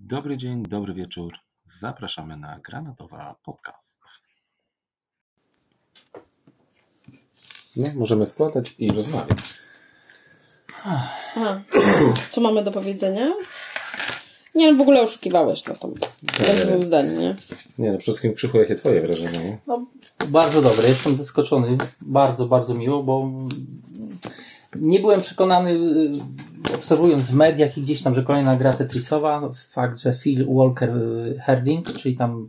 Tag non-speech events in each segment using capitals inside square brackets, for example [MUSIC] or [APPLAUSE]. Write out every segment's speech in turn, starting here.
Dobry dzień, dobry wieczór. Zapraszamy na Granatowa Podcast. No, możemy składać i rozmawiać. Co mamy do powiedzenia? Nie, no w ogóle oszukiwałeś na tą. Dwóch zdań, nie? Nie, no przede wszystkim Krzychu, jakie twoje wrażenie? Nie? No, bardzo dobre. Jestem zaskoczony. Bardzo, bardzo miło, bo nie byłem przekonany, y, obserwując w mediach i gdzieś tam, że kolejna gra Tetrisowa, fakt, że Phil Walker y, Herding, czyli tam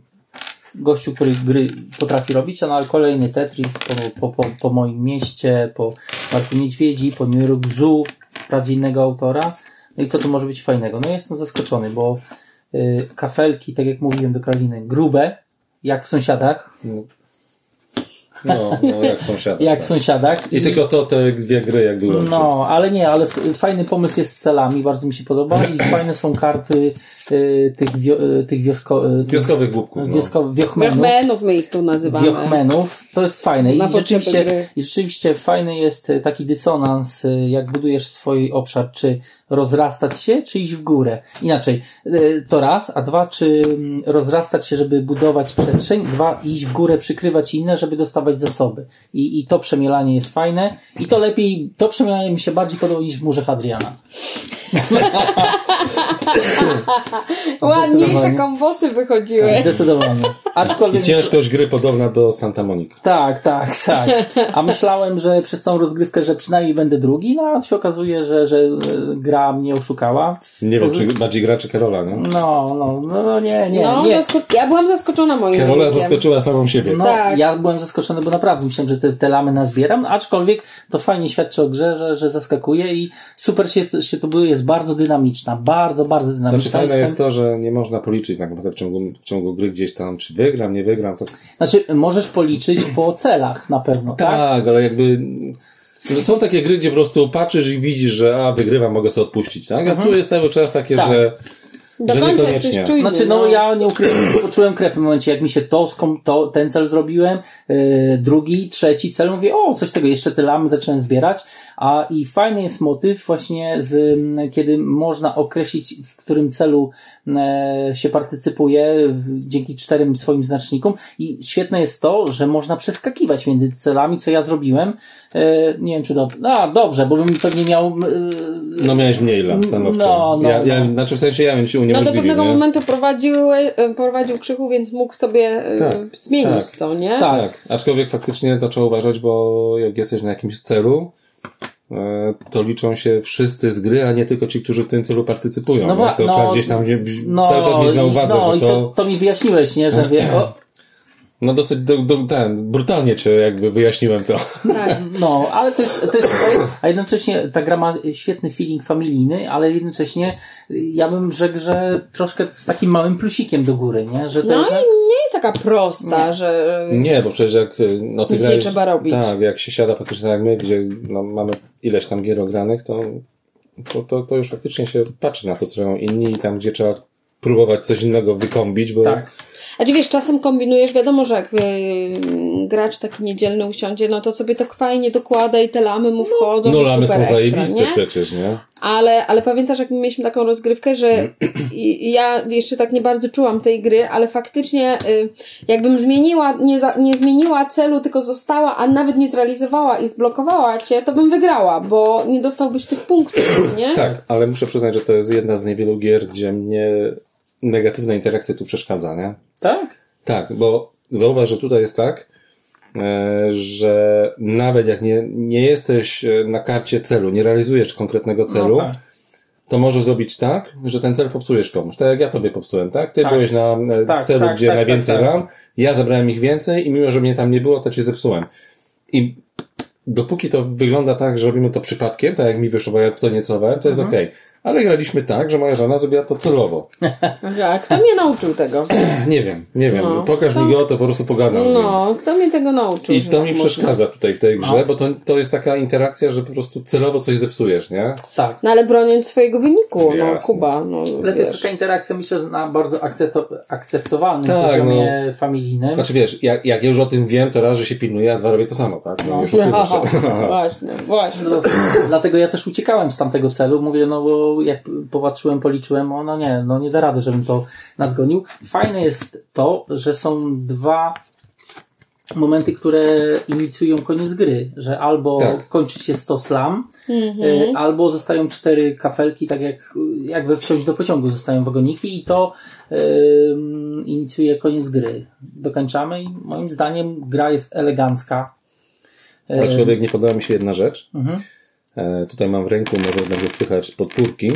gościu, który gry potrafi robić, no ale kolejny Tetris po, po, po, po moim mieście, po Parku Niedźwiedzi, po New York Zoo, wprawdzie innego autora. No i co tu może być fajnego? No jestem zaskoczony, bo y, kafelki, tak jak mówiłem do Karoliny, grube, jak w sąsiadach. No, no jak w sąsiadach. Jak tak. w sąsiadach. I tylko to te dwie gry jakby łączy. No, ale nie, ale fajny pomysł jest z celami, bardzo mi się podoba i [CLEARS THROAT] fajne są karty y, tych, wio, y, tych wiosko, y, Wioskowych głupków. No. wiosko, wiochmenów. Wiochmenów my ich tu nazywamy. Wiochmenów, to jest fajne. I Na rzeczywiście. I rzeczywiście fajny jest y, taki dysonans, y, jak budujesz swój obszar, czy rozrastać się, czy iść w górę. Inaczej, y, to raz, a dwa, czy mm, rozrastać się, żeby budować przestrzeń, dwa, iść w górę, przykrywać inne, żeby dostawać zasoby. I, i to przemielanie jest fajne i to lepiej, to przemielanie mi się bardziej podoba niż w murze Hadriana. [LAUGHS] Ładniejsze kombosy wychodziły. Zdecydowanie. Aczkolwiek... Ciężkość gry podobna do Santa Monica. Tak, tak, tak. A myślałem, że przez całą rozgrywkę, że przynajmniej będę drugi, no a się okazuje, że, że e, gra mnie oszukała. Nie wiem, czy bardziej gra, czy Karola, nie? No, no, no, no nie, nie, no, nie. ja byłam zaskoczona moim Karola wynikiem. zaskoczyła samą siebie. No, Tak. ja byłem zaskoczony, bo naprawdę myślałem, że te, te lamy nazbieram, aczkolwiek to fajnie świadczy o grze, że, że zaskakuje i super się, się to było, jest bardzo dynamiczna, bardzo, bardzo dynamiczna. Znaczy fajne Jestem- jest to, że nie można policzyć tak naprawdę w ciągu, w ciągu gry gdzieś tam, czy wygram, nie wygram. To... Znaczy, możesz policzyć po celach na pewno, tak? Tak, ale jakby no są takie gry, gdzie po prostu patrzysz i widzisz, że a, wygrywam, mogę sobie odpuścić, tak? A tu jest cały czas takie, Tak. że, Do że końca niekoniecznie. jesteś czujny. Znaczy, no, ja nie ukrywam, [CLEARS THROAT] poczułem krew w momencie, jak mi się to, skom, to ten cel zrobiłem, yy, drugi, trzeci cel, mówię, o, coś tego, jeszcze te lamy zacząłem zbierać, a i fajny jest motyw właśnie z, kiedy można określić, w którym celu się partycypuje dzięki czterem swoim znacznikom i świetne jest to, że można przeskakiwać między celami, co ja zrobiłem, e, nie wiem, czy dobrze, a, dobrze, bo bym pewnie miał, e, No miałeś mniej lat stanowczo. No, no, ja, ja, no. Znaczy w sensie ja bym się No do uniemożliwił, pewnego nie? momentu prowadził, e, prowadził krzychu, więc mógł sobie e, Tak, zmienić tak. to, nie? Tak. Tak, aczkolwiek faktycznie to trzeba uważać, bo jak jesteś na jakimś celu, e, to liczą się wszyscy z gry, a nie tylko ci, którzy w tym celu partycypują. No to no, trzeba gdzieś tam wzi- cały czas mieć na uwadze, no, że to, to, to mi wyjaśniłeś, nie, że wie, o, no dosyć do, do, ten, brutalnie cię jakby wyjaśniłem to. Tak. No, ale to jest, to jest, a jednocześnie ta gra ma świetny feeling familijny, ale jednocześnie ja bym rzekł, że troszkę z takim małym plusikiem do góry, nie? Że to No jednak, i nie jest taka prosta, że Nie, bo przecież jak no, ty Nic nie trzeba robić. Tak, jak się siada faktycznie tak jak my, gdzie no, mamy ileś tam gier ogranych, to, to, to, to już faktycznie się patrzy na to, co robią inni i tam, gdzie trzeba próbować coś innego wykombić, bo tak. A czy wiesz, czasem kombinujesz, wiadomo, że jak y, gracz taki niedzielny usiądzie, no to sobie tak fajnie dokłada i te lamy mu wchodzą. no i lamy super są ekstra, zajebiste nie? przecież, nie? Ale, ale pamiętasz, jak my mieliśmy taką rozgrywkę, że [CLEARS THROAT] i ja jeszcze tak nie bardzo czułam tej gry, ale faktycznie y, jakbym zmieniła, nie, za, nie zmieniła celu, tylko została, a nawet nie zrealizowała i zblokowała cię, to bym wygrała, bo nie dostałbyś tych punktów, nie? Tak, ale muszę przyznać, że to jest jedna z niewielu gier, gdzie mnie negatywna interakcja tu przeszkadza, nie? Tak? Tak, bo zauważ, że tutaj jest tak, e, że nawet jak nie, nie jesteś e, na karcie celu, nie realizujesz konkretnego celu, No tak. to możesz zrobić tak, że ten cel popsujesz komuś. Tak jak ja tobie popsułem, tak? Ty Tak. byłeś na e, Tak, celu, tak, gdzie tak, najwięcej tak, tak. ram, ja zabrałem ich więcej i mimo, że mnie tam nie było, to cię zepsułem. I dopóki to wygląda tak, że robimy to przypadkiem, tak jak mi wyszło, bo ja w to nie celowałem, to jest Mhm. okej. Ale graliśmy tak, że moja żona zrobiła to celowo. A kto mnie nauczył tego? [CLEARS THROAT] Nie wiem, nie wiem. No. Pokaż mi go, to po prostu pogadam z nim. No, kto mnie tego nauczył? I to tak mi można? przeszkadza tutaj w tej grze, bo to, to jest taka interakcja, że po prostu celowo coś zepsujesz, nie? Tak. No ale broniąc swojego wyniku, no Jasne. Kuba, no Ale to jest taka interakcja, myślę, że na bardzo akcepto, akceptowalnym Tak, poziomie familijnym. Znaczy wiesz, jak, jak ja już o tym wiem, to raz, że się pilnuję, a dwa robię to samo, tak? No, już Aha, się. właśnie, właśnie. Dlatego ja też uciekałem z tamtego celu. Mówię, no bo jak popatrzyłem, policzyłem, o no nie, no nie da rady, żebym to nadgonił. Fajne jest to, że są dwa momenty, które inicjują koniec gry, że albo Tak. kończy się 100 slam, y, albo zostają cztery kafelki, tak jak, jak we wsiąść do pociągu zostają wagoniki i to y, inicjuje koniec gry. Dokończamy i moim zdaniem gra jest elegancka. Y, Aczkolwiek nie podoba mi się jedna rzecz. Mhm. E, tutaj mam w ręku, może będzie słychać podpórki.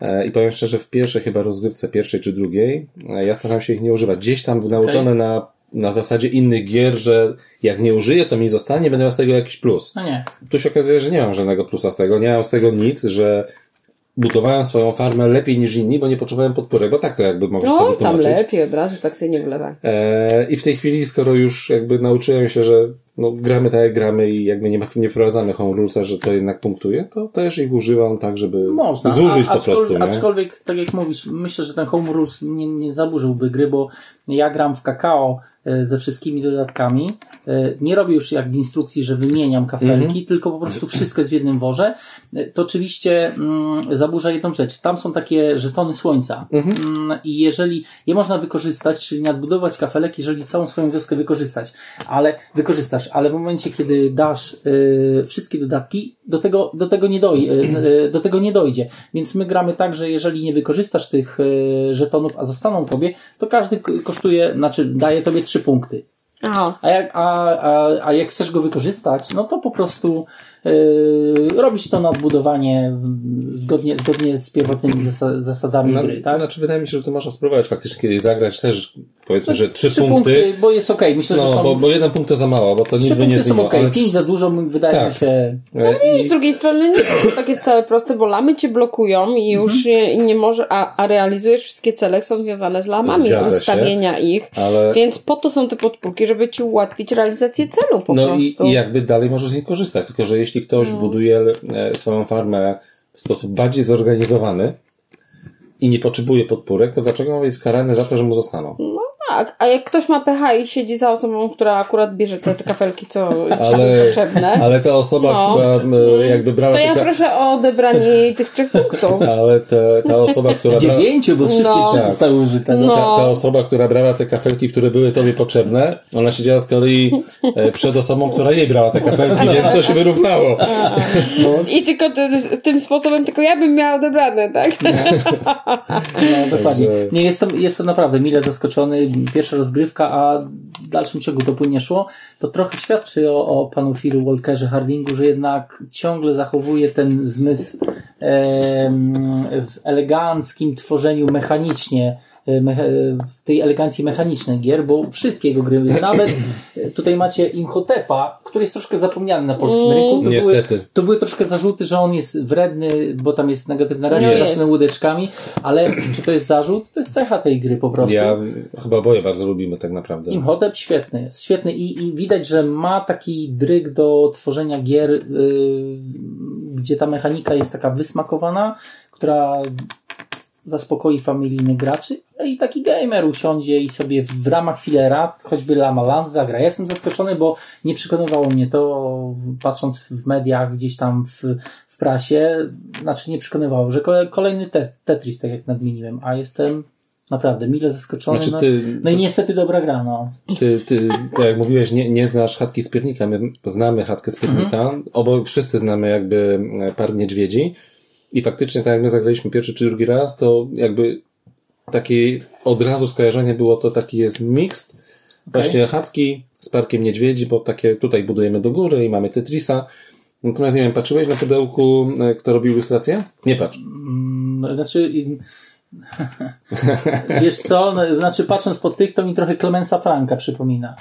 E, I powiem szczerze, w pierwszej chyba rozgrywce, pierwszej czy drugiej, e, ja staram się ich nie używać. Gdzieś tam nauczone na, na zasadzie innych gier, że jak nie użyję, to mi zostanie, będę miał z tego jakiś plus. No nie. Tu się okazuje, że nie mam żadnego plusa z tego. Nie mam z tego nic, że budowałem swoją farmę lepiej niż inni, bo nie potrzebowałem podpórek, bo tak to jakby mogę No, sobie tam tłumaczyć. lepiej od razu, tak sobie nie wlewaj. E, I w tej chwili, skoro już jakby nauczyłem się, że no, gramy tak jak gramy i jakby nie, nie wprowadzamy home rulesa, że to jednak punktuje, to też ich używam tak, żeby Można. zużyć A- po prostu, nie? Aczkolwiek, tak jak mówisz, myślę, że ten Home Rules nie, nie zaburzyłby gry, bo ja gram w kakao e, ze wszystkimi dodatkami. E, Nie robię już jak w instrukcji, że wymieniam kafelki, Mhm. tylko po prostu wszystko jest w jednym worze. E, To oczywiście mm, zaburza jedną rzecz. Tam są takie żetony słońca. Mhm. Mm, I jeżeli je można wykorzystać, czyli nadbudować kafelek, jeżeli całą swoją wioskę wykorzystać, ale wykorzystasz, ale w momencie, kiedy dasz y, wszystkie dodatki, do tego, do, tego nie doj, y, y, do tego nie dojdzie. Więc my gramy tak, że jeżeli nie wykorzystasz tych y, żetonów, a zostaną tobie, to każdy kosztuje, znaczy daje tobie trzy punkty. Aha. A jak, a, a, a jak chcesz go wykorzystać, no to po prostu yy, robisz to nadbudowanie mm, zgodnie, zgodnie z pierwotnymi zasa, zasadami No, gry, tak? Znaczy, wydaje mi się, że to można spróbować faktycznie kiedyś zagrać też, powiedzmy, że trzy, Trzy punkty. bo jest okej. Myślę, że No, są bo, bo jeden punkt to za mało, bo to nic by nie punkty są zmieniło. okej. Pięć za dużo, wydaje Tak. mi się. e, I z drugiej strony nie są to takie wcale proste, bo lamy cię blokują i już Mhm. nie, nie może, a, a realizujesz wszystkie cele, są związane z lamami, Zgadza się. ustawienia ich, Ale- więc po to są te podpórki, żeby ci ułatwić realizację celu po No i, prostu. i jakby dalej możesz z nich korzystać, tylko że jeśli ktoś No. buduje e, swoją farmę w sposób bardziej zorganizowany i nie potrzebuje podpórek, to dlaczego ma być karany za to, że mu zostaną? No tak, a jak ktoś ma pecha i siedzi za osobą, która akurat bierze te, te kafelki, co ale, potrzebne, ale ta osoba, No. która e, jakby brała to ja te, proszę o odebranie jej tych trzech punktów. [LAUGHS] ale te, ta osoba, która brała, Dziewięciu, bo wszystkie No. trzy zostały użyte. No. No. ta, ta osoba, która brała te kafelki, które były tobie potrzebne, ona siedziała z kolei e, przed osobą, która jej brała te kafelki, [LAUGHS] więc to się wyrównało. I tylko ty, tym sposobem tylko ja bym miała odebrane, tak? [LAUGHS] No, dokładnie. Także- Nie, jestem, jestem naprawdę mile zaskoczony. Pierwsza rozgrywka, a w dalszym ciągu to płynnie szło. To trochę świadczy o, o panu Philu Walkerze Hardingu, że jednak ciągle zachowuje ten zmysł em, w eleganckim tworzeniu mechanicznie e, mecha- w tej elegancji mechanicznej gier, bo wszystkie jego gry, [COUGHS] nawet e, tutaj macie Imhotepa, który jest troszkę zapomniany na polskim rynku. To Niestety. Były, to były troszkę zarzuty, że on jest wredny, bo tam jest negatywna No reakcja jest. z łódeczkami, ale [CLEARS THROAT] czy to jest zarzut? To jest cecha tej gry po prostu. Ja chyba oboje bardzo lubimy tak naprawdę. Imhotep świetny jest, świetny I, i widać, że ma taki dryg do tworzenia gier, yy, gdzie ta mechanika jest taka wysmakowana, która zaspokoi familijnych graczy no i taki gamer usiądzie i sobie w ramach filera, choćby Lama Land zagra. Ja jestem zaskoczony, bo nie przekonywało mnie to, patrząc w mediach, gdzieś tam w, w prasie, znaczy nie przekonywało, że kole- kolejny te, Tetris, tak jak nadmieniłem, a jestem naprawdę mile zaskoczony. Znaczy no, ty- no i niestety dobra gra, no. Ty, ty, tak jak mówiłeś, nie, nie znasz chatki z piernika. My znamy chatkę z piernika. Mhm. Obo wszyscy znamy jakby e, par niedźwiedzi. I faktycznie, tak jak my zagraliśmy pierwszy czy drugi raz, to jakby takie od razu skojarzenie było to taki jest mixt. Właśnie chatki z parkiem niedźwiedzi, bo takie tutaj budujemy do góry i mamy Tetrisa. Natomiast nie wiem, patrzyłeś na pudełku, e, kto robił ilustrację? Nie patrz. Mm, Znaczy, i- [LAUGHS] wiesz co, no, znaczy patrząc po tych, to mi trochę Clemensa Franka przypomina.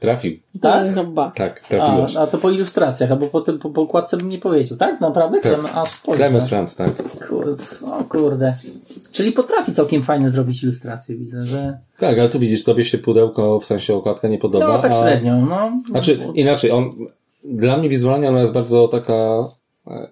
Trafił. Tak? Chyba. Tak, A, trafiłeś. a to po ilustracjach, albo po, tym, po, po okładce bym nie powiedział. Tak? Naprawdę? Tak. Clem, aż spojrzę. Clemens Franz, tak. Kurde, o kurde. Czyli potrafi całkiem fajnie zrobić ilustrację, widzę, że... Tak, ale tu widzisz, tobie się pudełko, w sensie okładka nie podoba. No, tak a... średnio, no. Znaczy, inaczej, on, dla mnie wizualnie ona jest bardzo taka e,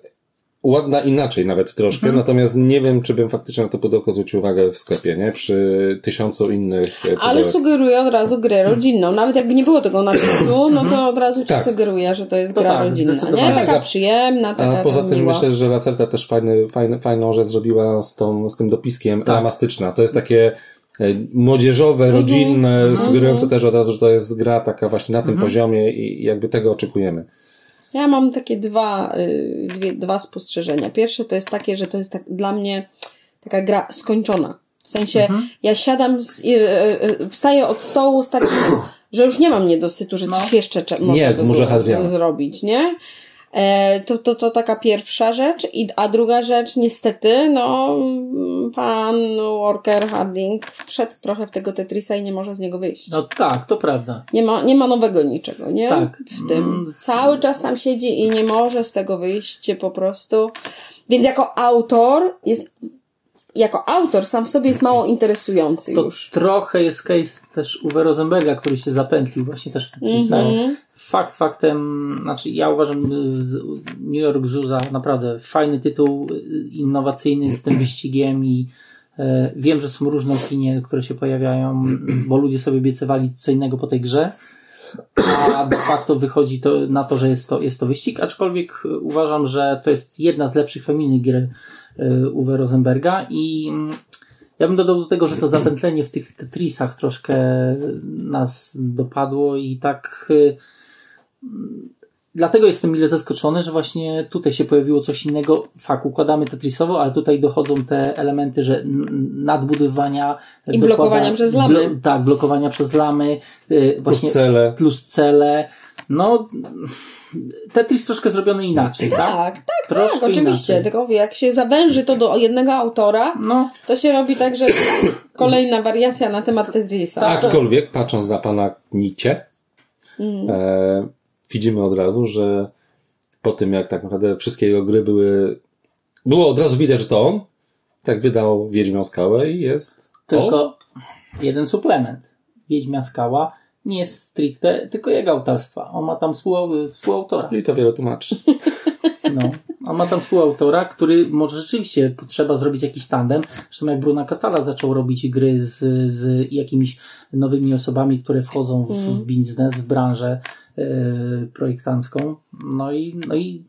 ładna inaczej nawet troszkę, Mhm. natomiast nie wiem, czy bym faktycznie na to pudełko zwrócił uwagę w sklepie, nie? Przy tysiącu innych e, Ale pudełek. sugeruje od razu grę rodzinną. Nawet jakby nie było tego napisu, no to od razu ci Tak. sugeruje, że to jest To gra tak, rodzinna, nie? Taka Tak, a- przyjemna, taka A poza tym miła. myślę, że Lacerta też fajny, fajny, fajną rzecz zrobiła z, tą, z tym dopiskiem Tak. elamastyczna. To jest takie e, młodzieżowe, Mhm. rodzinne, sugerujące też od razu, że to jest gra taka właśnie na tym Mhm. poziomie i jakby tego oczekujemy. Ja mam takie dwa, y, dwie, dwa spostrzeżenia. Pierwsze to jest takie, że to jest tak dla mnie taka gra skończona. W sensie, Mhm. ja siadam, z, y, y, y, wstaję od stołu z takim, że już nie mam niedosytu, że coś jeszcze cze- można Nie, by było Hadriana. zrobić, nie? E, to, to, to taka pierwsza rzecz. I, a druga rzecz, niestety, no, pan Walker Harding wszedł trochę w tego Tetrisa i nie może z niego wyjść. No tak, to prawda. Nie ma, nie ma nowego niczego, nie? Tak. W tym. Mm, Cały czas tam siedzi i nie może z tego wyjść po prostu. Więc jako autor jest, jako autor sam w sobie jest mało interesujący To już. trochę jest case też Uwe Rosenberga, który się zapętlił właśnie też w Tetrisach. Mhm. Fakt faktem, znaczy ja uważam y, New York Zoo za naprawdę fajny tytuł, y, innowacyjny z tym wyścigiem i e, wiem, że są różne opinie, które się pojawiają, bo ludzie sobie obiecywali co innego po tej grze, a de facto wychodzi to na to, że jest to, jest to wyścig, aczkolwiek uważam, że to jest jedna z lepszych familijnych gier Uwe Rosenberga i mm, ja bym dodał do tego, że to zapętlenie w tych Tetrisach troszkę nas dopadło i tak y, dlatego jestem mile zaskoczony, że właśnie tutaj się pojawiło coś innego. Fak, układamy Tetrisowo, ale tutaj dochodzą te elementy, że n- nadbudowania I blokowania przez lamy. tak, blokowania przez lamy. y, Właśnie cele. Plus cele. No, Tetris troszkę zrobiony inaczej, tak? Tak, tak, Troszkę tak, oczywiście. inaczej. Tylko jak się zawęży to do jednego autora, No, to się robi tak, że kolejna wariacja na temat Tetrisa. Aczkolwiek, patrząc na pana Nicie, Mm. e, widzimy od razu, że po tym jak tak naprawdę wszystkie jego gry były, było od razu widać, że to on, tak wydał Wiedźmią Skałę i jest tylko o, jeden suplement. Wiedźmia Skała nie jest stricte tylko jego autorstwa. On ma tam współ, współautora. i to wiele tłumaczy. [LAUGHS] No. On ma tam współautora, który może rzeczywiście trzeba zrobić jakiś tandem. Zresztą jak Bruna Catala zaczął robić gry z, z jakimiś nowymi osobami, które wchodzą w, w biznes, w branżę projektancką. No i, no i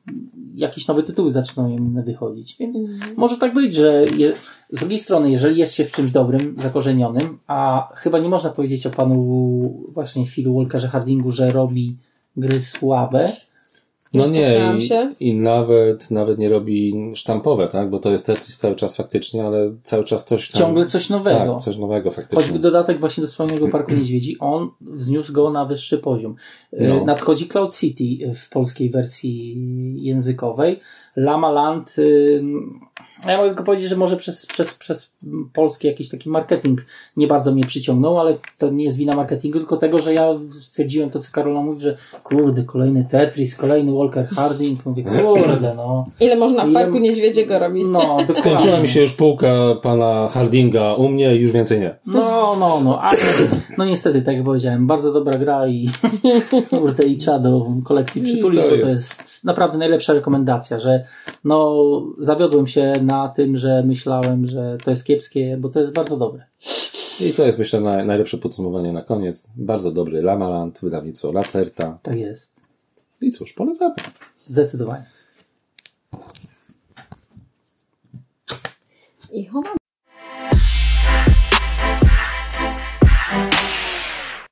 jakieś nowe tytuły zaczynają im wychodzić. Więc może tak być, że je, z drugiej strony, jeżeli jest się w czymś dobrym, zakorzenionym, a chyba nie można powiedzieć o panu właśnie Philu Walkerze Hardingu, że robi gry słabe, No nie, i, i nawet, nawet nie robi sztampowe, tak? Bo to jest Tetris cały czas faktycznie, ale cały czas coś tam... ciągle coś nowego. Tak, coś nowego faktycznie. Choćby dodatek właśnie do wspomnianego Parku Niedźwiedzi, on wzniósł go na wyższy poziom. E, No. Nadchodzi Cloud City w polskiej wersji językowej. Lama Land, y, ja mogę tylko powiedzieć, że może przez, przez, przez polski jakiś taki marketing nie bardzo mnie przyciągnął, ale to nie jest wina marketingu, tylko tego, że ja stwierdziłem to, co Karola mówi, że kurde, kolejny Tetris, kolejny Walker Harding, mówię, kurde, no. Ile można w Ile- Parku Niedźwiedziego robić? No. [LAUGHS] Skończyła mi się już półka pana Hardinga u mnie i już więcej nie. No, no, no, ale no niestety, tak jak powiedziałem, bardzo dobra gra i [LAUGHS] kurde, i trzeba do kolekcji przytulić, to bo to jest- naprawdę najlepsza rekomendacja, że no, zawiodłem się na tym, że myślałem, że to jest kiepskie, bo to jest bardzo dobre. I to jest myślę naj, najlepsze podsumowanie na koniec. Bardzo dobry Lamaland, wydawnictwo Lacerta. Tak jest. I cóż, polecamy. Zdecydowanie. I chowam.